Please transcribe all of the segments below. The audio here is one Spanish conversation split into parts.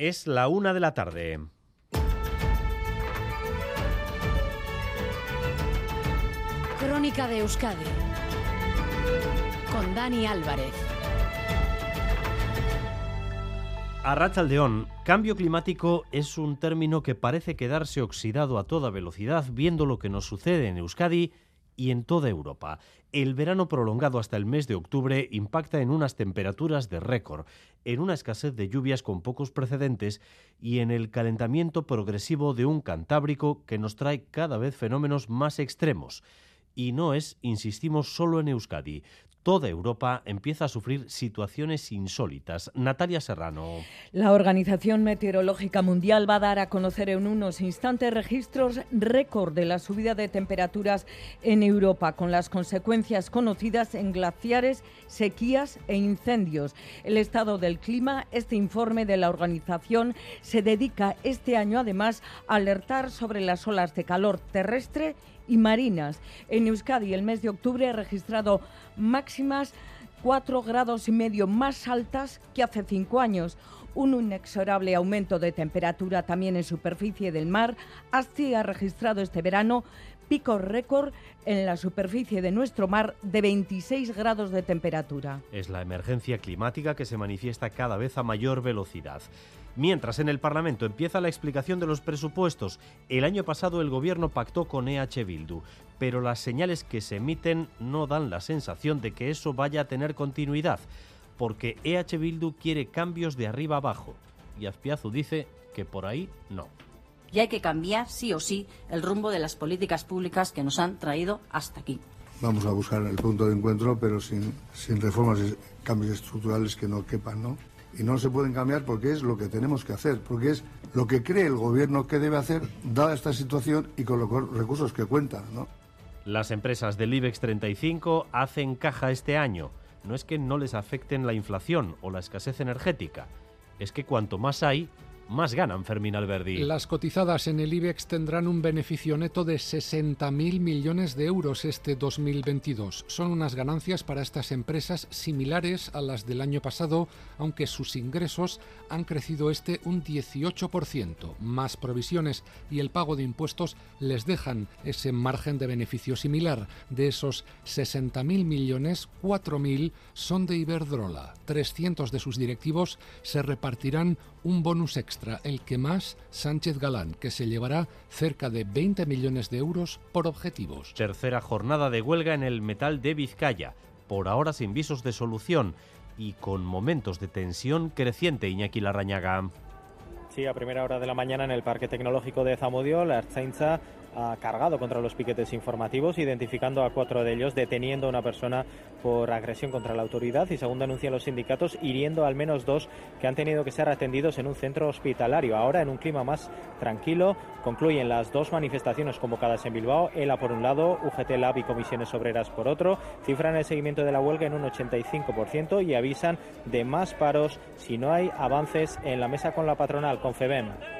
Es la una de la tarde. Crónica de Euskadi con Dani Álvarez. Arrachaldeón, cambio climático es un término que parece quedarse oxidado a toda velocidad viendo lo que nos sucede en Euskadi y en toda Europa. El verano prolongado hasta el mes de octubre impacta en unas temperaturas de récord, en una escasez de lluvias con pocos precedentes y en el calentamiento progresivo de un Cantábrico que nos trae cada vez fenómenos más extremos. Y no es, insistimos, solo en Euskadi toda Europa empieza a sufrir situaciones insólitas. Natalia Serrano. La Organización Meteorológica Mundial va a dar a conocer en unos instantes registros récord de la subida de temperaturas en Europa, con las consecuencias conocidas en glaciares, sequías e incendios. El estado del clima, este informe de la organización se dedica este año además a alertar sobre las olas de calor terrestre y marinas. En Euskadi el mes de octubre ha registrado máximas 4 grados y medio más altas que hace cinco años. Un inexorable aumento de temperatura también en superficie del mar. Asti ha registrado este verano pico récord en la superficie de nuestro mar de 26 grados de temperatura. Es la emergencia climática que se manifiesta cada vez a mayor velocidad. Mientras en el Parlamento empieza la explicación de los presupuestos, el año pasado el Gobierno pactó con EH Bildu, pero las señales que se emiten no dan la sensación de que eso vaya a tener continuidad, porque EH Bildu quiere cambios de arriba abajo, y Azpiazu dice que por ahí no. Y hay que cambiar, sí o sí, el rumbo de las políticas públicas que nos han traído hasta aquí. Vamos a buscar el punto de encuentro, pero sin, sin reformas y cambios estructurales que no quepan, ¿no? y no se pueden cambiar porque es lo que tenemos que hacer, porque es lo que cree el gobierno que debe hacer dada esta situación y con los recursos que cuenta. ¿no? Las empresas del IBEX 35 hacen caja este año. No es que no les afecten la inflación o la escasez energética, es que cuanto más hay, más ganan Fermín Alberdi. Las cotizadas en el IBEX tendrán un beneficio neto de 60.000 millones de euros este 2022. Son unas ganancias para estas empresas similares a las del año pasado, aunque sus ingresos han crecido este un 18%. Más provisiones y el pago de impuestos les dejan ese margen de beneficio similar. De esos 60.000 millones, 4.000 son de Iberdrola. 300 de sus directivos se repartirán un bonus extra, el que más Sánchez Galán, que se llevará cerca de 20 millones de euros por objetivos. Tercera jornada de huelga en el metal de Vizcaya, por ahora sin visos de solución y con momentos de tensión creciente, Iñaki Larrañaga. Sí, a primera hora de la mañana en el Parque Tecnológico de Zamudio, la Arzainza ha cargado contra los piquetes informativos, identificando a cuatro de ellos, deteniendo a una persona por agresión contra la autoridad y, según denuncian los sindicatos, hiriendo al menos dos que han tenido que ser atendidos en un centro hospitalario. Ahora, en un clima más tranquilo, concluyen las dos manifestaciones convocadas en Bilbao, ELA por un lado, UGT Lab y Comisiones Obreras por otro, cifran el seguimiento de la huelga en un 85% y avisan de más paros si no hay avances en la mesa con la patronal, con FEBEM.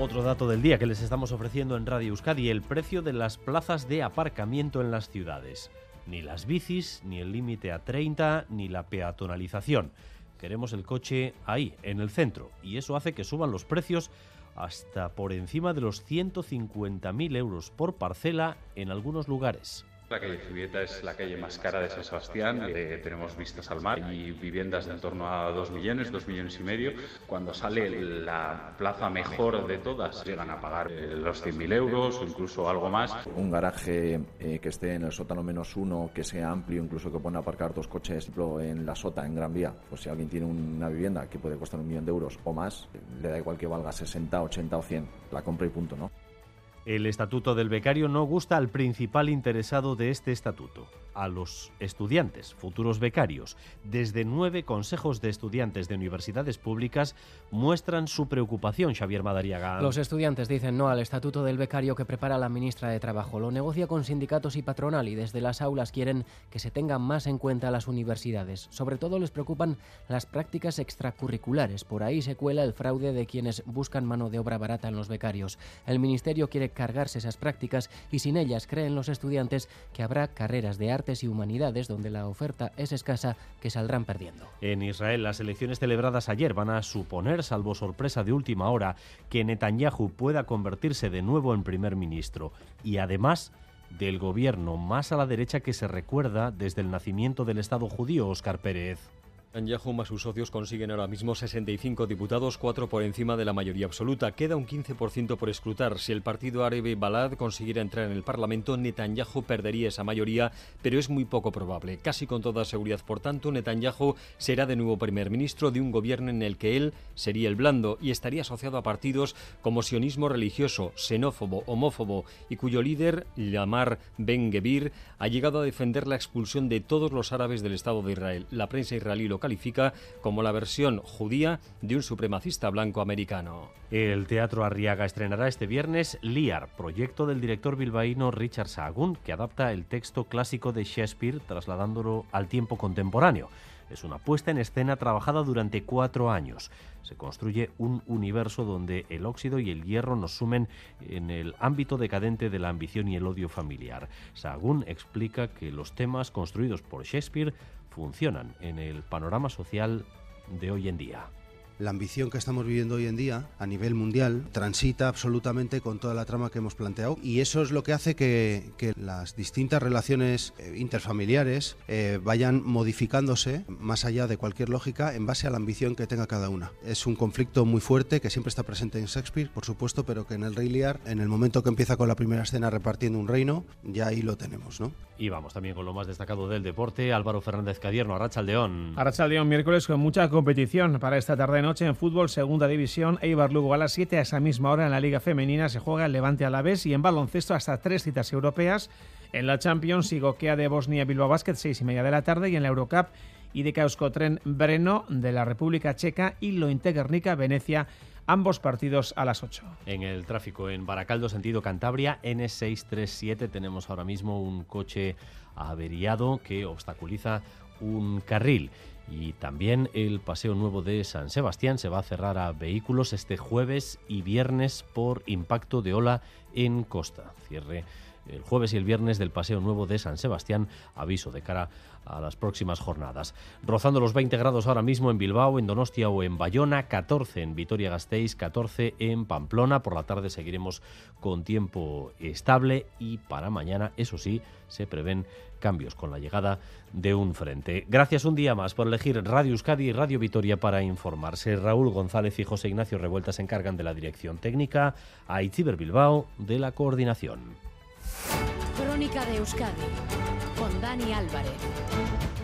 Otro dato del día que les estamos ofreciendo en Radio Euskadi, el precio de las plazas de aparcamiento en las ciudades. Ni las bicis, ni el límite a 30, ni la peatonalización. Queremos el coche ahí, en el centro, y eso hace que suban los precios hasta por encima de los 150.000 euros por parcela en algunos lugares. La calle Zubieta es la calle más cara de San Sebastián. Eh, tenemos vistas al mar y viviendas de en torno a 2 millones, 2 millones y medio. Cuando sale la plaza mejor de todas, llegan a pagar eh, los 100.000 euros o incluso algo más. Un garaje eh, que esté en el sótano menos uno, que sea amplio, incluso que pueda aparcar dos coches en la sota, en Gran Vía. Pues si alguien tiene una vivienda que puede costar un millón de euros o más, le da igual que valga 60, 80 o 100. La compra y punto, ¿no? El estatuto del becario no gusta al principal interesado de este estatuto, a los estudiantes, futuros becarios. Desde nueve consejos de estudiantes de universidades públicas muestran su preocupación, Xavier Madariaga. Los estudiantes dicen no al estatuto del becario que prepara la ministra de Trabajo. Lo negocia con sindicatos y patronal y desde las aulas quieren que se tengan más en cuenta las universidades. Sobre todo les preocupan las prácticas extracurriculares. Por ahí se cuela el fraude de quienes buscan mano de obra barata en los becarios. El ministerio quiere cargarse esas prácticas y sin ellas creen los estudiantes que habrá carreras de artes y humanidades donde la oferta es escasa que saldrán perdiendo. En Israel, las elecciones celebradas ayer van a suponer, salvo sorpresa de última hora, que Netanyahu pueda convertirse de nuevo en primer ministro y además del gobierno más a la derecha que se recuerda desde el nacimiento del Estado judío, Óscar Pérez. Netanyahu más sus socios consiguen ahora mismo 65 diputados, cuatro por encima de la mayoría absoluta. Queda un 15% por escrutar. Si el partido árabe Balad consiguiera entrar en el Parlamento, Netanyahu perdería esa mayoría, pero es muy poco probable. Casi con toda seguridad, por tanto, Netanyahu será de nuevo primer ministro de un gobierno en el que él sería el blando y estaría asociado a partidos como sionismo religioso, xenófobo, homófobo y cuyo líder, Lamar Ben Gebir, ha llegado a defender la expulsión de todos los árabes del Estado de Israel. La prensa israelí lo califica como la versión judía de un supremacista blanco americano. El Teatro Arriaga estrenará este viernes Liar, proyecto del director bilbaíno Richard Sahagún, que adapta el texto clásico de Shakespeare trasladándolo al tiempo contemporáneo. Es una puesta en escena trabajada durante cuatro años. Se construye un universo donde el óxido y el hierro nos sumen en el ámbito decadente de la ambición y el odio familiar. Sahagún explica que los temas construidos por Shakespeare funcionan en el panorama social de hoy en día la ambición que estamos viviendo hoy en día a nivel mundial transita absolutamente con toda la trama que hemos planteado y eso es lo que hace que, que las distintas relaciones eh, interfamiliares eh, vayan modificándose más allá de cualquier lógica en base a la ambición que tenga cada una. Es un conflicto muy fuerte que siempre está presente en Shakespeare, por supuesto, pero que en el Rey Lear, en el momento que empieza con la primera escena repartiendo un reino, ya ahí lo tenemos, ¿no? Y vamos también con lo más destacado del deporte, Álvaro Fernández Cadierno, Arrachaldeón. Arrachaldeón, miércoles con mucha competición para esta tarde noche en fútbol, segunda división, Eibar Lugo a las 7 a esa misma hora en la Liga Femenina se juega el Levante a la vez y en baloncesto hasta tres citas europeas. En la Champions, Igoquea de Bosnia Bilbao Basket, seis y media de la tarde y en la Eurocup y de Tren Breno de la República Checa y Lo Guernica Venecia ambos partidos a las 8. En el tráfico en Baracaldo, sentido Cantabria, N637, tenemos ahora mismo un coche averiado que obstaculiza un carril. Y también el Paseo Nuevo de San Sebastián se va a cerrar a vehículos este jueves y viernes por impacto de ola en costa. Cierre el jueves y el viernes del Paseo Nuevo de San Sebastián, aviso de cara a las próximas jornadas. Rozando los 20 grados ahora mismo en Bilbao, en Donostia o en Bayona, 14 en Vitoria-Gasteiz, 14 en Pamplona. Por la tarde seguiremos con tiempo estable y para mañana, eso sí, se prevén cambios con la llegada de un frente. Gracias un día más por elegir Radio Euskadi y Radio Vitoria para informarse. Raúl González y José Ignacio Revuelta se encargan de la dirección técnica, a Itziber Bilbao de la coordinación. Crónica de Euskadi con Dani Álvarez.